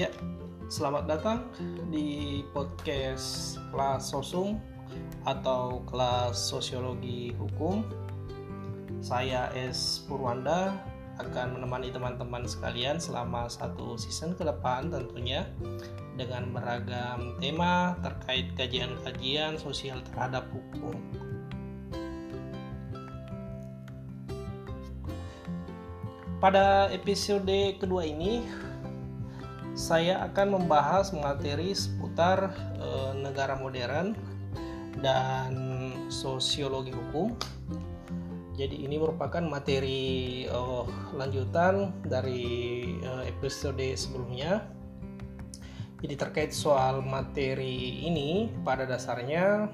Ya, selamat datang di podcast kelas sosum atau kelas sosiologi hukum. Saya S. Purwanda akan menemani teman-teman sekalian selama satu season ke depan tentunya dengan beragam tema terkait kajian-kajian sosial terhadap hukum. Pada episode kedua ini saya akan membahas materi seputar e, negara modern dan sosiologi hukum. Jadi ini merupakan materi uh, lanjutan dari uh, episode sebelumnya. Jadi terkait soal materi ini pada dasarnya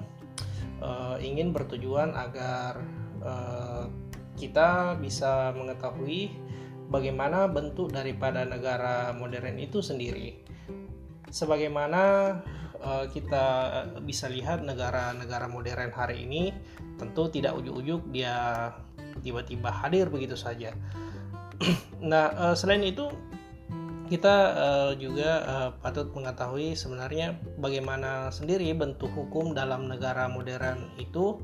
ingin bertujuan agar kita bisa mengetahui bagaimana bentuk daripada negara modern itu sendiri. Sebagaimana kita bisa lihat negara-negara modern hari ini tentu tidak ujuk-ujuk dia tiba-tiba hadir begitu saja. nah, uh, selain itu kita uh, juga uh, patut mengetahui sebenarnya bagaimana sendiri bentuk hukum dalam negara modern itu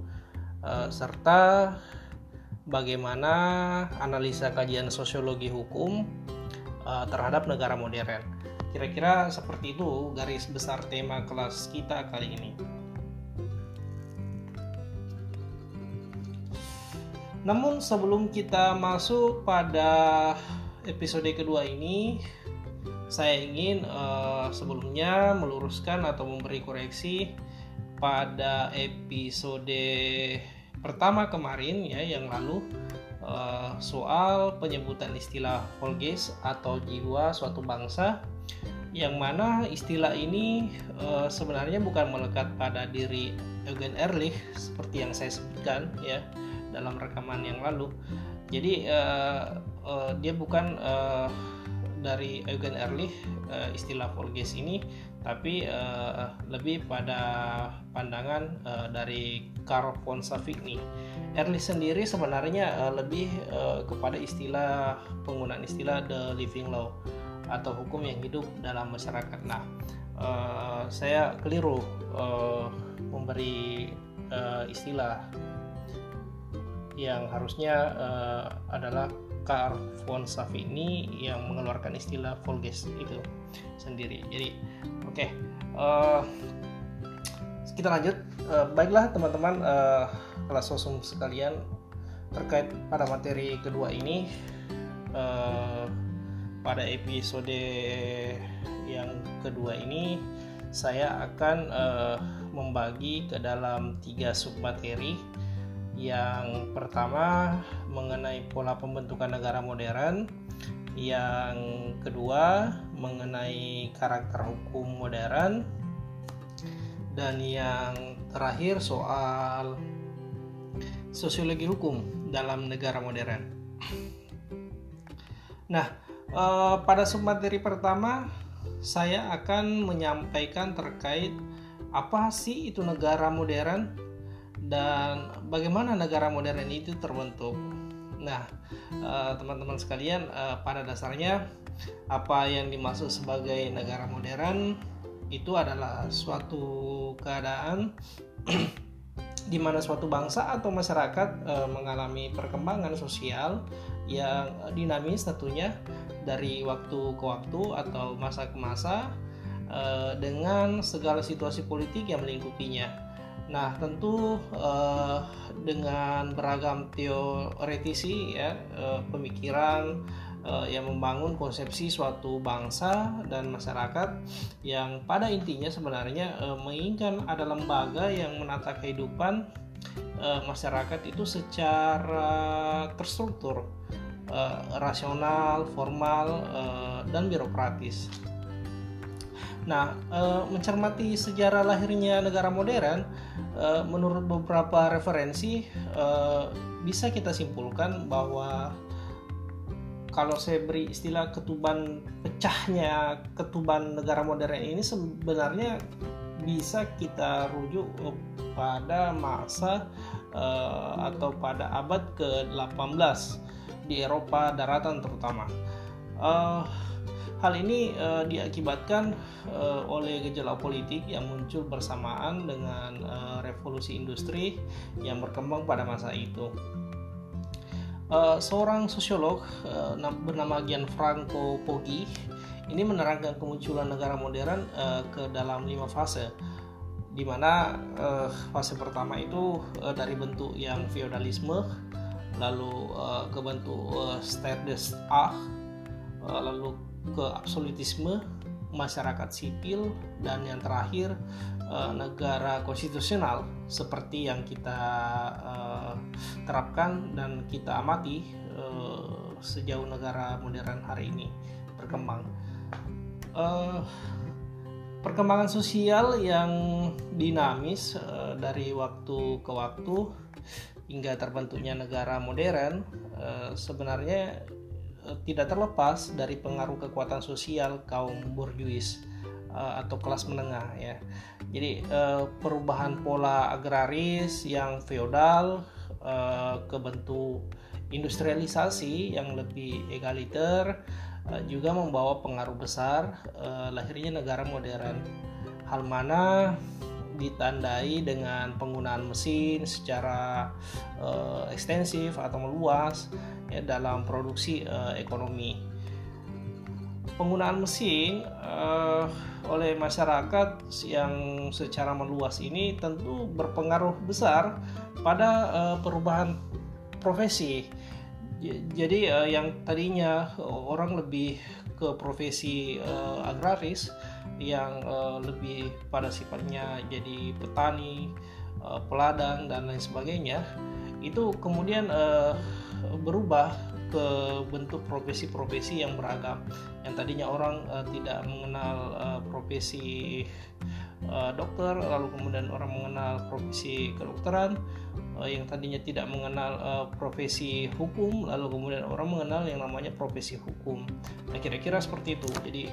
uh, serta bagaimana analisa kajian sosiologi hukum uh, terhadap negara modern. Kira-kira seperti itu garis besar tema kelas kita kali ini. Namun sebelum kita masuk pada episode kedua ini, saya ingin uh, sebelumnya meluruskan atau memberi koreksi pada episode pertama kemarin ya yang lalu uh, soal penyebutan istilah Volges atau jiwa suatu bangsa yang mana istilah ini uh, sebenarnya bukan melekat pada diri Eugen Ehrlich seperti yang saya sebutkan ya dalam rekaman yang lalu. Jadi uh, dia bukan dari Eugen Ehrlich uh, istilah Volges ini, tapi lebih pada pandangan dari Karl von Savigny. Ehrlich sendiri sebenarnya uh, lebih uh, kepada istilah penggunaan istilah the living law atau hukum yang hidup dalam masyarakat. Nah, uh, saya keliru uh, memberi uh, istilah yang harusnya uh, adalah Karl von Savigny yang mengeluarkan istilah Volges itu sendiri. Jadi, oke, okay, uh, kita lanjut. Uh, baiklah teman-teman uh, kelas sosum sekalian terkait pada materi kedua ini. Uh, pada episode yang kedua ini saya akan uh, membagi ke dalam tiga submateri. Yang pertama mengenai pola pembentukan negara modern, yang kedua mengenai karakter hukum modern, dan yang terakhir soal sosiologi hukum dalam negara modern. Nah, eh, pada submateri pertama saya akan menyampaikan terkait apa sih itu negara modern dan bagaimana negara modern itu terbentuk. Nah, eh, teman-teman sekalian, eh, pada dasarnya apa yang dimaksud sebagai negara modern itu adalah suatu keadaan di mana suatu bangsa atau masyarakat eh, mengalami perkembangan sosial yang dinamis tentunya dari waktu ke waktu atau masa ke masa dengan segala situasi politik yang melingkupinya. Nah, tentu uh, dengan beragam teoretisi ya uh, pemikiran uh, yang membangun konsepsi suatu bangsa dan masyarakat yang pada intinya sebenarnya uh, menginginkan ada lembaga yang menata kehidupan uh, masyarakat itu secara terstruktur, uh, rasional, formal, uh, dan birokratis. Nah, mencermati sejarah lahirnya negara modern, menurut beberapa referensi bisa kita simpulkan bahwa kalau saya beri istilah ketuban pecahnya ketuban negara modern ini sebenarnya bisa kita rujuk pada masa e, atau pada abad ke-18 di Eropa daratan terutama. Uh, Hal ini uh, diakibatkan uh, oleh gejala politik yang muncul bersamaan dengan uh, revolusi industri yang berkembang pada masa itu. Uh, seorang sosiolog uh, bernama Gianfranco Poggi ini menerangkan kemunculan negara modern uh, ke dalam lima fase. Di mana uh, fase pertama itu uh, dari bentuk yang feodalisme lalu uh, ke bentuk uh, state uh, lalu ke absolutisme masyarakat sipil dan yang terakhir uh, negara konstitusional seperti yang kita uh, terapkan dan kita amati uh, sejauh negara modern hari ini berkembang. Uh, perkembangan sosial yang dinamis uh, dari waktu ke waktu hingga terbentuknya negara modern uh, sebenarnya Eh, tidak terlepas dari pengaruh kekuatan sosial kaum borjuis uh, atau kelas menengah ya. Jadi uh, perubahan pola agraris yang feodal uh, ke bentuk industrialisasi yang lebih egaliter juga membawa pengaruh besar lahirnya negara modern. Hal mana ditandai dengan penggunaan mesin secara ekstensif atau meluas ya, dalam produksi ekonomi. Penggunaan mesin uh, oleh masyarakat yang secara meluas ini tentu berpengaruh besar pada uh, perubahan profesi. Jadi uh, yang tadinya orang lebih ke profesi uh, agraris yang uh, lebih pada sifatnya jadi petani, uh, peladang dan lain sebagainya itu kemudian uh, berubah bentuk profesi-profesi yang beragam. Yang tadinya orang uh, tidak mengenal uh, profesi uh, dokter lalu kemudian orang mengenal profesi kedokteran uh, yang tadinya tidak mengenal uh, profesi hukum lalu kemudian orang mengenal yang namanya profesi hukum. Nah kira-kira seperti itu. Jadi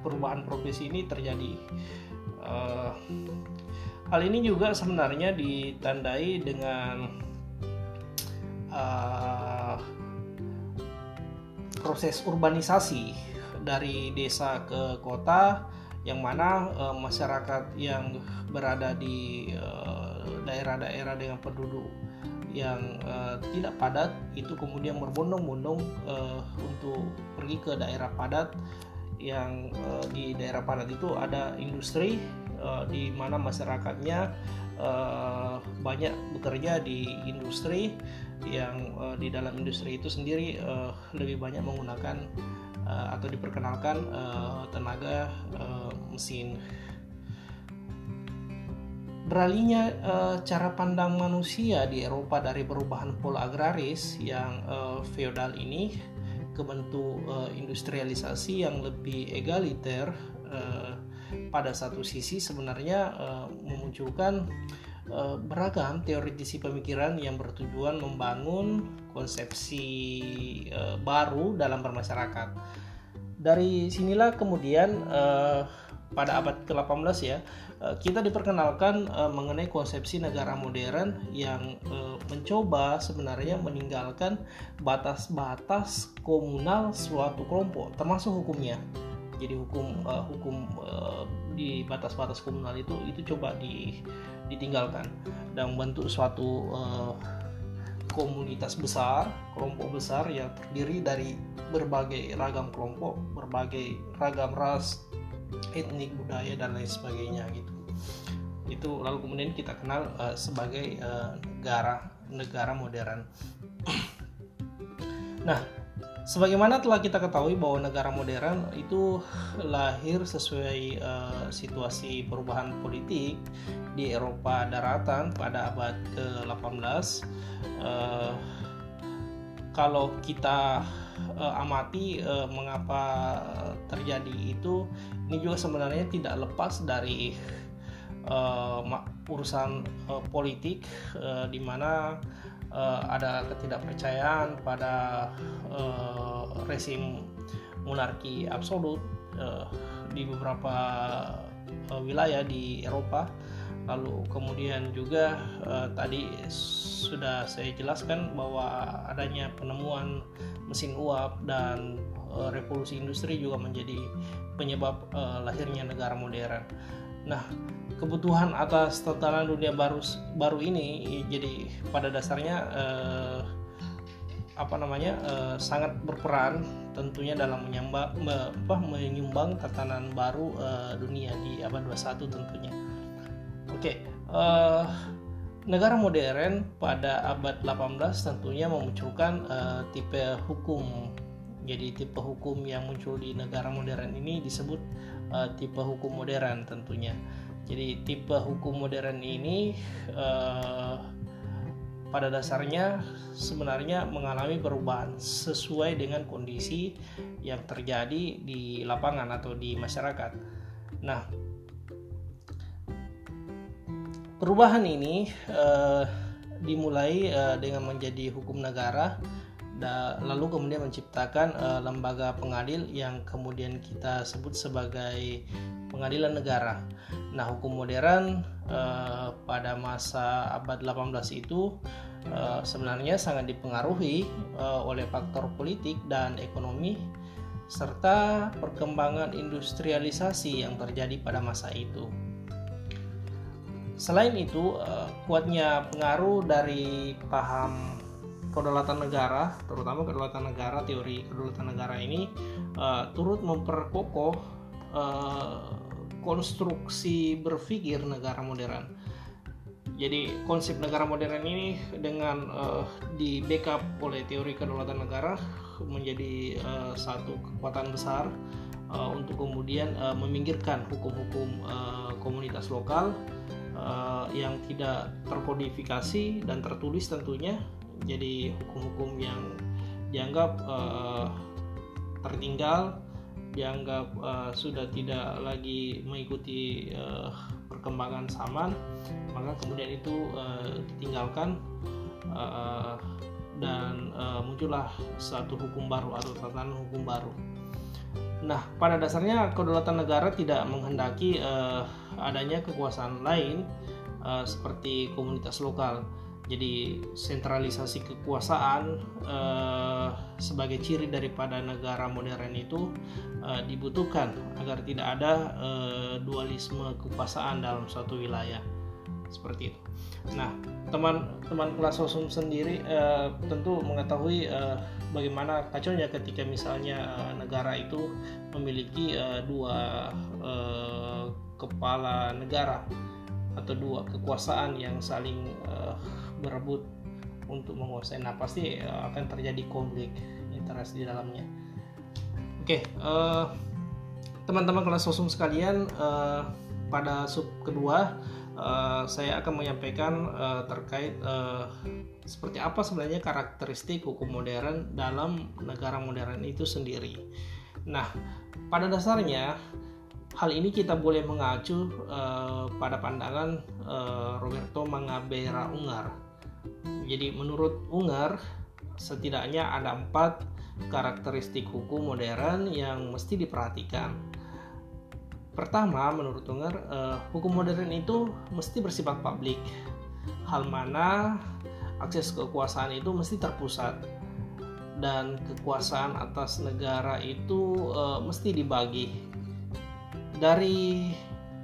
perubahan profesi ini terjadi. Uh, hal ini juga sebenarnya ditandai dengan uh, proses urbanisasi dari desa ke kota, yang mana uh, masyarakat yang berada di daerah-daerah uh, dengan penduduk yang uh, tidak padat itu kemudian berbondong-bondong uh, untuk pergi ke daerah padat. Yang uh, di daerah padat itu ada industri uh, di mana masyarakatnya uh, banyak bekerja di industri yang uh, di dalam industri itu sendiri uh, lebih banyak menggunakan uh, atau diperkenalkan uh, tenaga uh, mesin. Beralihnya uh, cara pandang manusia di Eropa dari perubahan pola agraris yang uh, feodal ini ke bentuk uh, industrialisasi yang lebih egaliter uh, pada satu sisi sebenarnya uh, memunculkan uh, beragam teoritisi pemikiran yang bertujuan membangun konsepsi uh, baru dalam bermasyarakat. Dari sinilah kemudian uh, pada abad ke-18 ya kita diperkenalkan mengenai konsepsi negara modern yang mencoba sebenarnya meninggalkan batas-batas komunal suatu kelompok termasuk hukumnya jadi hukum uh, hukum uh, di batas-batas komunal itu itu coba di, ditinggalkan dan membentuk suatu uh, komunitas besar, kelompok besar yang terdiri dari berbagai ragam kelompok, berbagai ragam ras, etnik budaya dan lain sebagainya gitu. Itu lalu kemudian kita kenal uh, sebagai uh, negara negara modern. Nah sebagaimana telah kita ketahui bahwa negara modern itu lahir sesuai uh, situasi perubahan politik di Eropa daratan pada abad ke-18 uh, kalau kita uh, amati uh, mengapa terjadi itu ini juga sebenarnya tidak lepas dari uh, urusan uh, politik uh, di mana uh, ada ketidakpercayaan pada uh, resim monarki absolut uh, di beberapa uh, wilayah di Eropa lalu kemudian juga uh, tadi sudah saya jelaskan bahwa adanya penemuan mesin uap dan uh, revolusi industri juga menjadi penyebab uh, lahirnya negara modern. Nah, kebutuhan atas tatanan dunia baru baru ini jadi pada dasarnya uh, apa namanya uh, sangat berperan tentunya dalam me, apa, menyumbang tatanan baru uh, dunia di abad 21 tentunya. Oke, uh, negara modern pada abad 18 tentunya memunculkan uh, tipe hukum. Jadi tipe hukum yang muncul di negara modern ini disebut uh, tipe hukum modern tentunya. Jadi tipe hukum modern ini uh, pada dasarnya sebenarnya mengalami perubahan sesuai dengan kondisi yang terjadi di lapangan atau di masyarakat. Nah, Perubahan ini uh, dimulai uh, dengan menjadi hukum negara, lalu kemudian menciptakan uh, lembaga pengadil yang kemudian kita sebut sebagai pengadilan negara. Nah, hukum modern uh, pada masa abad 18 itu uh, sebenarnya sangat dipengaruhi uh, oleh faktor politik dan ekonomi serta perkembangan industrialisasi yang terjadi pada masa itu. Selain itu, kuatnya pengaruh dari paham kedaulatan negara, terutama kedaulatan negara, teori kedaulatan negara ini uh, turut memperkokoh uh, konstruksi berpikir negara modern. Jadi konsep negara modern ini dengan uh, di backup oleh teori kedaulatan negara menjadi uh, satu kekuatan besar uh, untuk kemudian uh, meminggirkan hukum-hukum uh, komunitas lokal uh, yang tidak terkodifikasi dan tertulis tentunya jadi hukum-hukum yang dianggap uh, tertinggal dianggap uh, sudah tidak lagi mengikuti uh, perkembangan zaman maka kemudian itu uh, ditinggalkan uh, dan uh, muncullah satu hukum baru atau tatanan hukum baru Nah, pada dasarnya kedaulatan negara tidak menghendaki uh, adanya kekuasaan lain uh, seperti komunitas lokal. Jadi sentralisasi kekuasaan uh, sebagai ciri daripada negara modern itu uh, dibutuhkan agar tidak ada uh, dualisme kekuasaan dalam suatu wilayah seperti itu. Nah, teman-teman kelas sosum sendiri uh, tentu mengetahui uh, bagaimana kacaunya ketika misalnya uh, negara itu memiliki uh, dua uh, kepala negara atau dua kekuasaan yang saling uh, berebut untuk menguasai. Nah pasti uh, akan terjadi konflik interest di dalamnya. Oke, okay, uh, teman-teman kelas sosum sekalian, uh, pada sub kedua uh, saya akan menyampaikan uh, terkait uh, seperti apa sebenarnya karakteristik hukum modern dalam negara modern itu sendiri. Nah, pada dasarnya hal ini kita boleh mengacu uh, pada pandangan uh, Roberto Mangabera Ungar. Jadi menurut Ungar setidaknya ada empat karakteristik hukum modern yang mesti diperhatikan. Pertama, menurut Ungar, uh, hukum modern itu mesti bersifat publik. Hal mana akses kekuasaan itu mesti terpusat dan kekuasaan atas negara itu e, mesti dibagi. Dari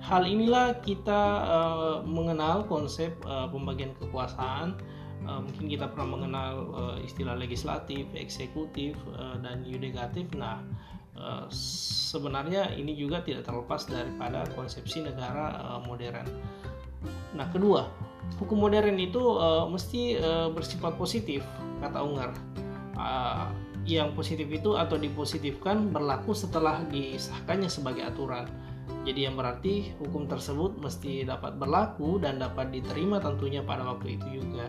hal inilah kita e, mengenal konsep e, pembagian kekuasaan. E, mungkin kita pernah mengenal e, istilah legislatif, eksekutif, e, dan yudikatif. Nah, e, sebenarnya ini juga tidak terlepas daripada konsepsi negara e, modern. Nah, kedua, hukum modern itu uh, mesti uh, bersifat positif kata Ungar uh, yang positif itu atau dipositifkan berlaku setelah disahkannya sebagai aturan jadi yang berarti hukum tersebut mesti dapat berlaku dan dapat diterima tentunya pada waktu itu juga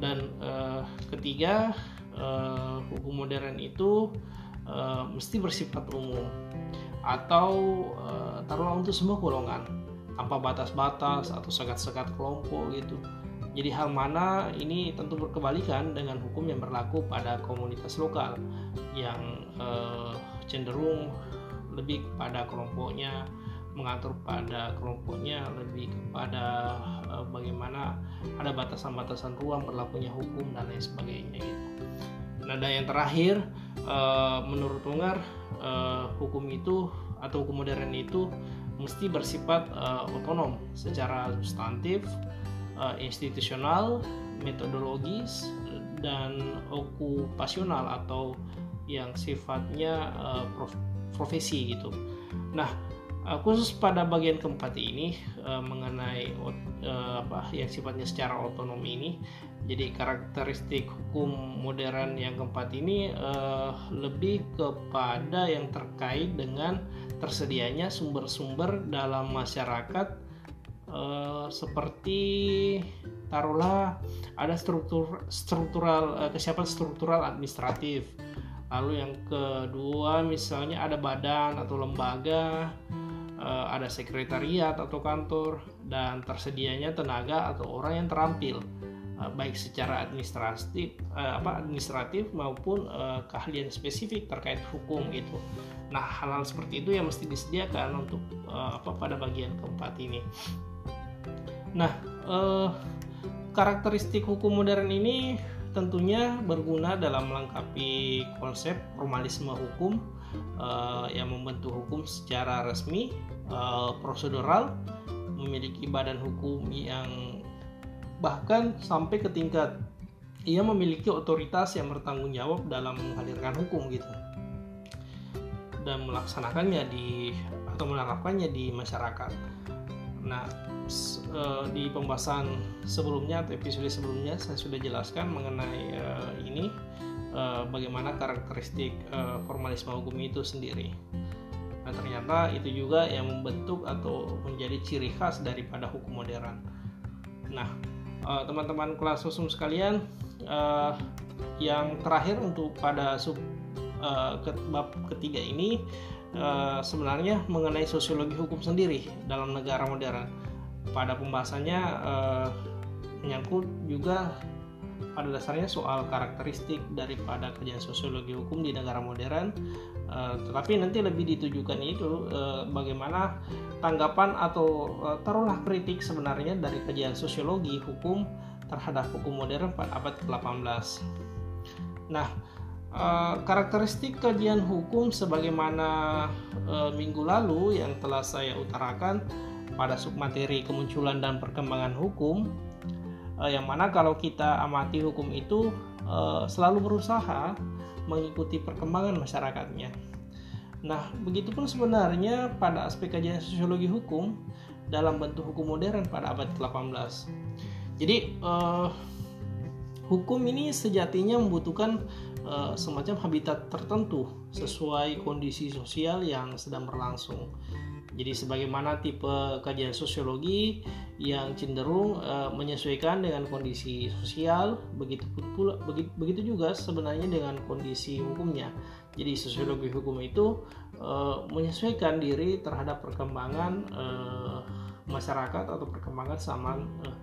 dan uh, ketiga uh, hukum modern itu uh, mesti bersifat umum atau uh, taruhlah untuk semua golongan tanpa batas-batas atau sekat-sekat kelompok gitu. Jadi hal mana ini tentu berkebalikan dengan hukum yang berlaku pada komunitas lokal yang eh, cenderung lebih pada kelompoknya mengatur pada kelompoknya lebih kepada uh, bagaimana ada batasan-batasan ruang berlakunya hukum dan lain sebagainya gitu. Nah dan yang terakhir uh, menurut Ungar uh, hukum itu atau hukum modern itu mesti bersifat uh, otonom secara substantif, uh, institusional, metodologis dan okupasional atau yang sifatnya uh, prof profesi gitu. Nah, uh, khusus pada bagian keempat ini uh, mengenai uh, apa yang sifatnya secara otonom ini, jadi karakteristik hukum modern yang keempat ini uh, lebih kepada yang terkait dengan tersedianya sumber-sumber dalam masyarakat uh, seperti taruhlah ada struktur struktural uh, kesiapan struktural administratif lalu yang kedua misalnya ada badan atau lembaga eh, ada sekretariat atau kantor dan tersedianya tenaga atau orang yang terampil eh, baik secara administratif eh, apa administratif maupun keahlian spesifik terkait hukum itu nah hal-hal seperti itu yang mesti disediakan untuk apa pada bagian keempat ini. Nah karakteristik hukum modern ini tentunya berguna dalam melengkapi konsep formalisme hukum uh, yang membentuk hukum secara resmi, uh, prosedural, memiliki badan hukum yang bahkan sampai ke tingkat ia memiliki otoritas yang bertanggung jawab dalam menghadirkan hukum gitu dan melaksanakannya di atau menerapkannya di masyarakat. Nah, uh, di pembahasan sebelumnya atau episode sebelumnya saya sudah jelaskan mengenai uh, ini uh, bagaimana karakteristik formalisme hukum itu sendiri. Nah ternyata itu juga yang membentuk atau menjadi ciri khas daripada hukum modern. Nah teman-teman kelas sosum sekalian, yang terakhir untuk pada sub bab ketiga ini uh, sebenarnya mengenai sosiologi hukum sendiri dalam negara modern pada pembahasannya uh, menyangkut juga pada dasarnya soal karakteristik daripada kerjaan sosiologi hukum di negara modern. Uh, tetapi nanti lebih ditujukan itu uh, bagaimana tanggapan atau uh, taruhlah kritik sebenarnya dari kajian sosiologi hukum terhadap hukum modern pada abad ke-18 nah Uh, karakteristik kajian hukum sebagaimana uh, minggu lalu yang telah saya utarakan pada submateri kemunculan dan perkembangan hukum eh, yang mana kalau kita amati hukum itu eh, selalu berusaha mengikuti perkembangan masyarakatnya. Nah, begitupun sebenarnya pada aspek kajian sosiologi hukum dalam bentuk hukum modern pada abad ke-18. Jadi, eh, hukum ini sejatinya membutuhkan eh, semacam habitat tertentu sesuai kondisi sosial yang sedang berlangsung. Jadi sebagaimana tipe kajian sosiologi yang cenderung uh, menyesuaikan dengan kondisi sosial, begitu pula begitu, begitu juga sebenarnya dengan kondisi hukumnya. Jadi sosiologi hukum itu uh, menyesuaikan diri terhadap perkembangan uh, masyarakat atau perkembangan zaman uh,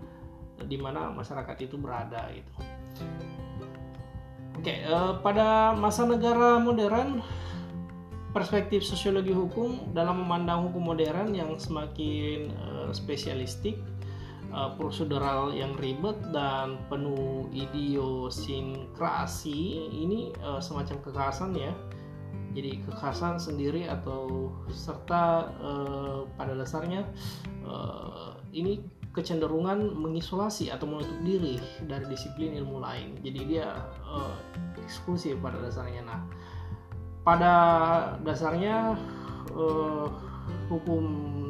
di mana masyarakat itu berada itu. Oke, okay, uh, pada masa negara modern perspektif sosiologi hukum dalam memandang hukum modern yang semakin uh, spesialistik, uh, prosedural yang ribet dan penuh idiosinkrasi ini uh, semacam kekhasan ya. Jadi kekhasan sendiri atau serta uh, pada dasarnya uh, ini kecenderungan mengisolasi atau menutup diri dari disiplin ilmu lain. Jadi dia uh, eksklusif pada dasarnya. Nah, pada dasarnya uh, hukum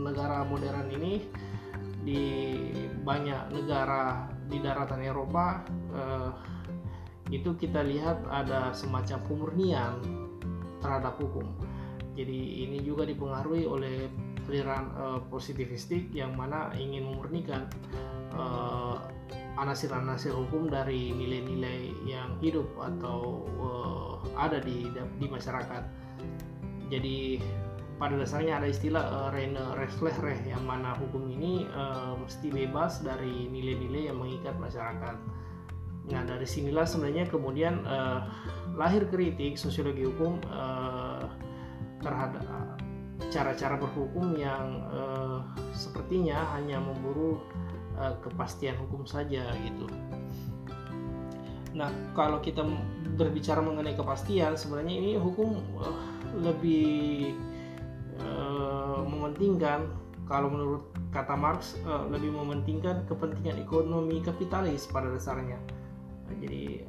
negara modern ini di banyak negara di daratan Eropa uh, itu kita lihat ada semacam pemurnian terhadap hukum. Jadi ini juga dipengaruhi oleh aliran uh, positivistik yang mana ingin memurnikan uh, anasir-anasir hukum dari nilai-nilai yang hidup atau uh, ada di di masyarakat. Jadi pada dasarnya ada istilah uh, reine refleh yang mana hukum ini uh, mesti bebas dari nilai-nilai yang mengikat masyarakat. Nah dari sinilah sebenarnya kemudian uh, lahir kritik sosiologi hukum uh, terhadap cara-cara berhukum yang uh, sepertinya hanya memburu uh, kepastian hukum saja gitu. Nah, kalau kita berbicara mengenai kepastian, sebenarnya ini hukum uh, lebih uh, mementingkan kalau menurut kata Marx uh, lebih mementingkan kepentingan ekonomi kapitalis pada dasarnya. Jadi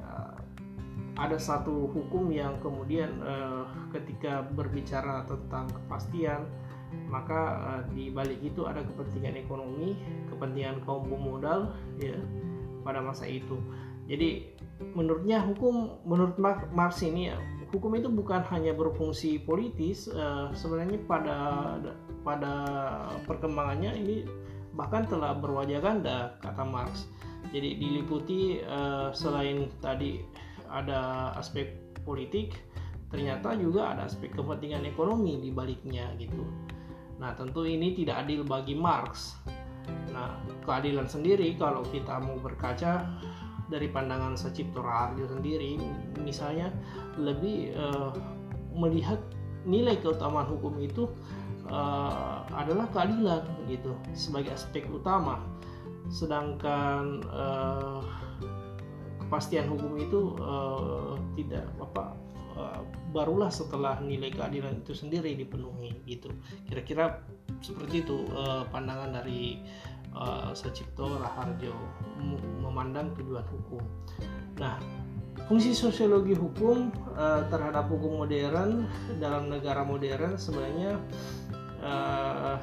ada satu hukum yang kemudian uh, ketika berbicara tentang kepastian maka uh, di balik itu ada kepentingan ekonomi, kepentingan kaum pemodal ya pada masa itu. Jadi menurutnya hukum menurut Marx ini hukum itu bukan hanya berfungsi politis uh, sebenarnya pada pada perkembangannya ini bahkan telah berwajah ganda kata Marx jadi diliputi uh, selain tadi ada aspek politik ternyata juga ada aspek kepentingan ekonomi di baliknya gitu. Nah tentu ini tidak adil bagi Marx. Nah keadilan sendiri kalau kita mau berkaca dari pandangan Sacipto Raharjo sendiri misalnya lebih uh, melihat nilai keutamaan hukum itu uh, adalah keadilan gitu sebagai aspek utama. Sedangkan uh, kepastian hukum itu uh, tidak apa uh, barulah setelah nilai keadilan itu sendiri dipenuhi gitu kira-kira seperti itu uh, pandangan dari uh, Sacipto Raharjo memandang tujuan hukum. Nah, fungsi sosiologi hukum uh, terhadap hukum modern dalam negara modern sebenarnya uh,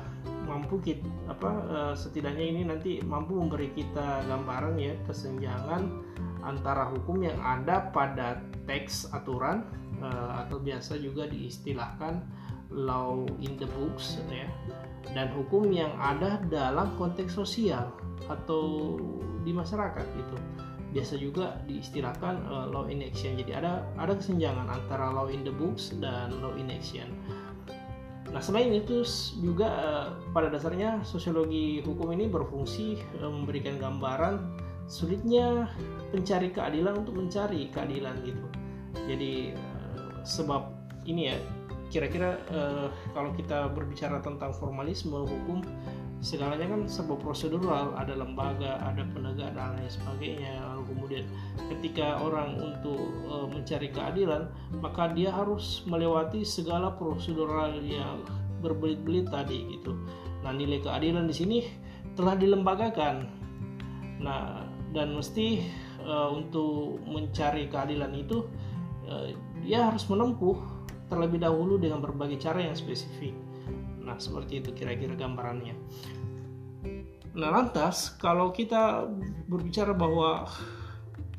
mampu kita apa setidaknya ini nanti mampu memberi kita gambaran ya kesenjangan antara hukum yang ada pada teks aturan uh, atau biasa juga diistilahkan law in the books ya dan hukum yang ada dalam konteks sosial atau di masyarakat itu biasa juga diistilahkan uh, law in action. Jadi ada ada kesenjangan antara law in the books dan law in action. Nah selain itu juga uh, pada dasarnya sosiologi hukum ini berfungsi uh, memberikan gambaran sulitnya pencari keadilan untuk mencari keadilan gitu. Jadi uh, sebab ini ya kira-kira uh, kalau kita berbicara tentang formalisme hukum segalanya kan sebuah prosedural ada lembaga ada penegak dan lain sebagainya. Lalu kemudian ketika orang untuk uh, mencari keadilan maka dia harus melewati segala prosedural yang berbelit-belit tadi gitu. Nah nilai keadilan di sini telah dilembagakan. Nah dan mesti uh, untuk mencari keadilan itu uh, dia harus menempuh terlebih dahulu dengan berbagai cara yang spesifik. Nah, seperti itu kira-kira gambarannya. Nah, lantas kalau kita berbicara bahwa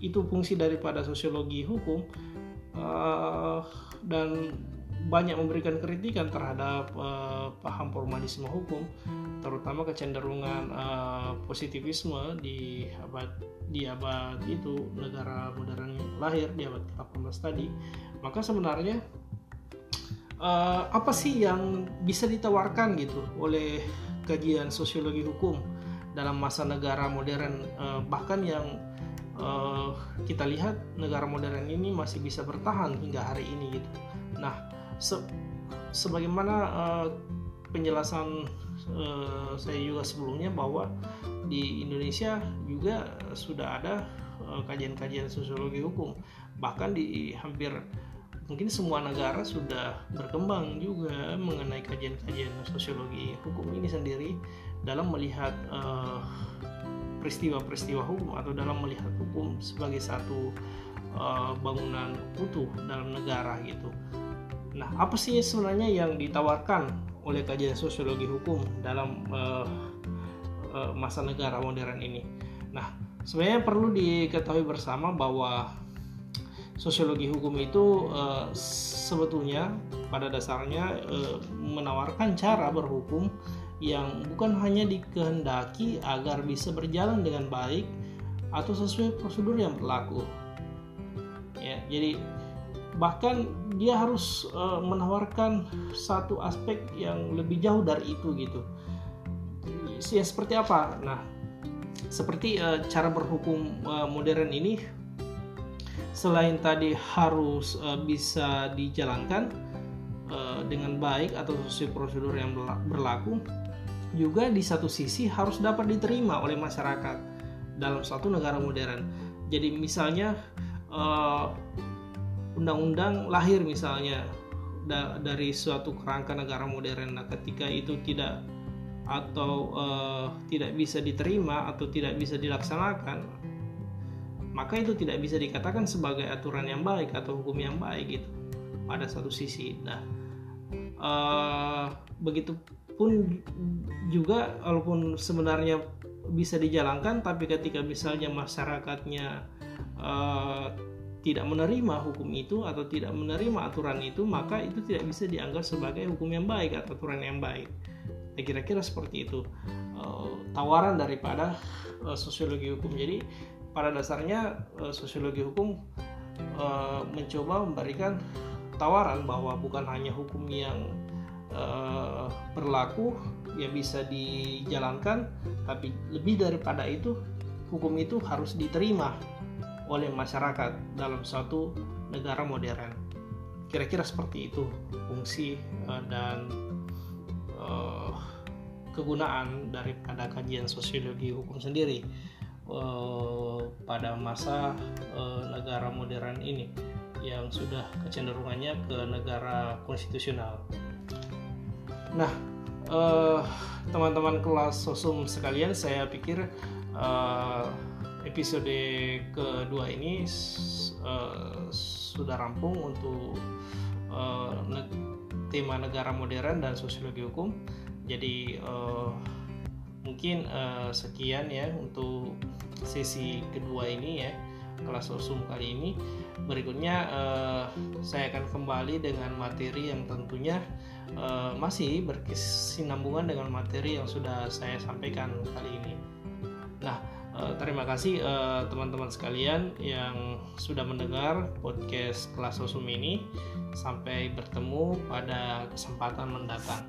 itu fungsi daripada sosiologi hukum uh, dan banyak memberikan kritikan terhadap uh, paham formalisme hukum, terutama kecenderungan uh, positivisme di abad di abad itu negara modern lahir di abad 18 tadi, maka sebenarnya uh, apa sih yang bisa ditawarkan gitu oleh kajian sosiologi hukum dalam masa negara modern uh, bahkan yang uh, kita lihat negara modern ini masih bisa bertahan hingga hari ini gitu. Nah, se sebagaimana uh, penjelasan uh, saya juga sebelumnya bahwa di Indonesia juga sudah ada kajian-kajian uh, sosiologi hukum bahkan di hampir mungkin semua negara sudah berkembang juga mengenai kajian-kajian sosiologi hukum ini sendiri dalam melihat peristiwa peristiwa-peristiwa hukum atau dalam melihat hukum sebagai satu uh, bangunan utuh dalam negara gitu. Nah, apa sih sebenarnya yang ditawarkan oleh kajian sosiologi hukum dalam uh, uh, masa negara modern ini? Nah, sebenarnya perlu diketahui bersama bahwa sosiologi hukum itu uh, sebetulnya pada dasarnya uh, menawarkan cara berhukum yang bukan hanya dikehendaki agar bisa berjalan dengan baik atau sesuai prosedur yang berlaku. Ya, jadi bahkan dia harus uh, menawarkan satu aspek yang lebih jauh dari itu gitu. Ya seperti apa? Nah, seperti uh, cara berhukum uh, modern ini selain tadi harus uh, bisa dijalankan uh, dengan baik atau sesuai prosedur yang berlaku juga di satu sisi harus dapat diterima oleh masyarakat dalam satu negara modern. Jadi misalnya undang-undang lahir misalnya da dari suatu kerangka negara modern. Nah, ketika itu tidak atau uh, tidak bisa diterima atau tidak bisa dilaksanakan, maka itu tidak bisa dikatakan sebagai aturan yang baik atau hukum yang baik gitu pada satu sisi. Nah, uh, begitu pun juga walaupun sebenarnya bisa dijalankan, tapi ketika misalnya masyarakatnya uh, tidak menerima hukum itu atau tidak menerima aturan itu, maka itu tidak bisa dianggap sebagai hukum yang baik atau aturan yang baik. Ya kira-kira seperti itu uh, tawaran daripada uh, sosiologi hukum. Jadi pada dasarnya uh, sosiologi hukum mencoba memberikan tawaran bahwa bukan hanya hukum yang berlaku yang bisa dijalankan tapi lebih daripada itu hukum itu harus diterima oleh masyarakat dalam suatu negara modern kira-kira seperti itu fungsi uh, dan uh, kegunaan daripada kajian sosiologi hukum sendiri uh, pada masa uh, negara modern ini yang sudah kecenderungannya ke negara konstitusional. Nah, teman-teman uh, kelas sosum sekalian, saya pikir uh, episode kedua ini uh, sudah rampung untuk uh, tema negara modern dan sosiologi hukum. Jadi uh, mungkin uh, sekian ya untuk sesi kedua ini ya kelas sosum kali ini. Berikutnya uh, saya akan kembali dengan materi yang tentunya uh, masih berkesinambungan dengan materi yang sudah saya sampaikan kali ini. Nah, terima kasih teman-teman sekalian yang sudah mendengar podcast kelas sosum ini. Sampai bertemu pada kesempatan mendatang.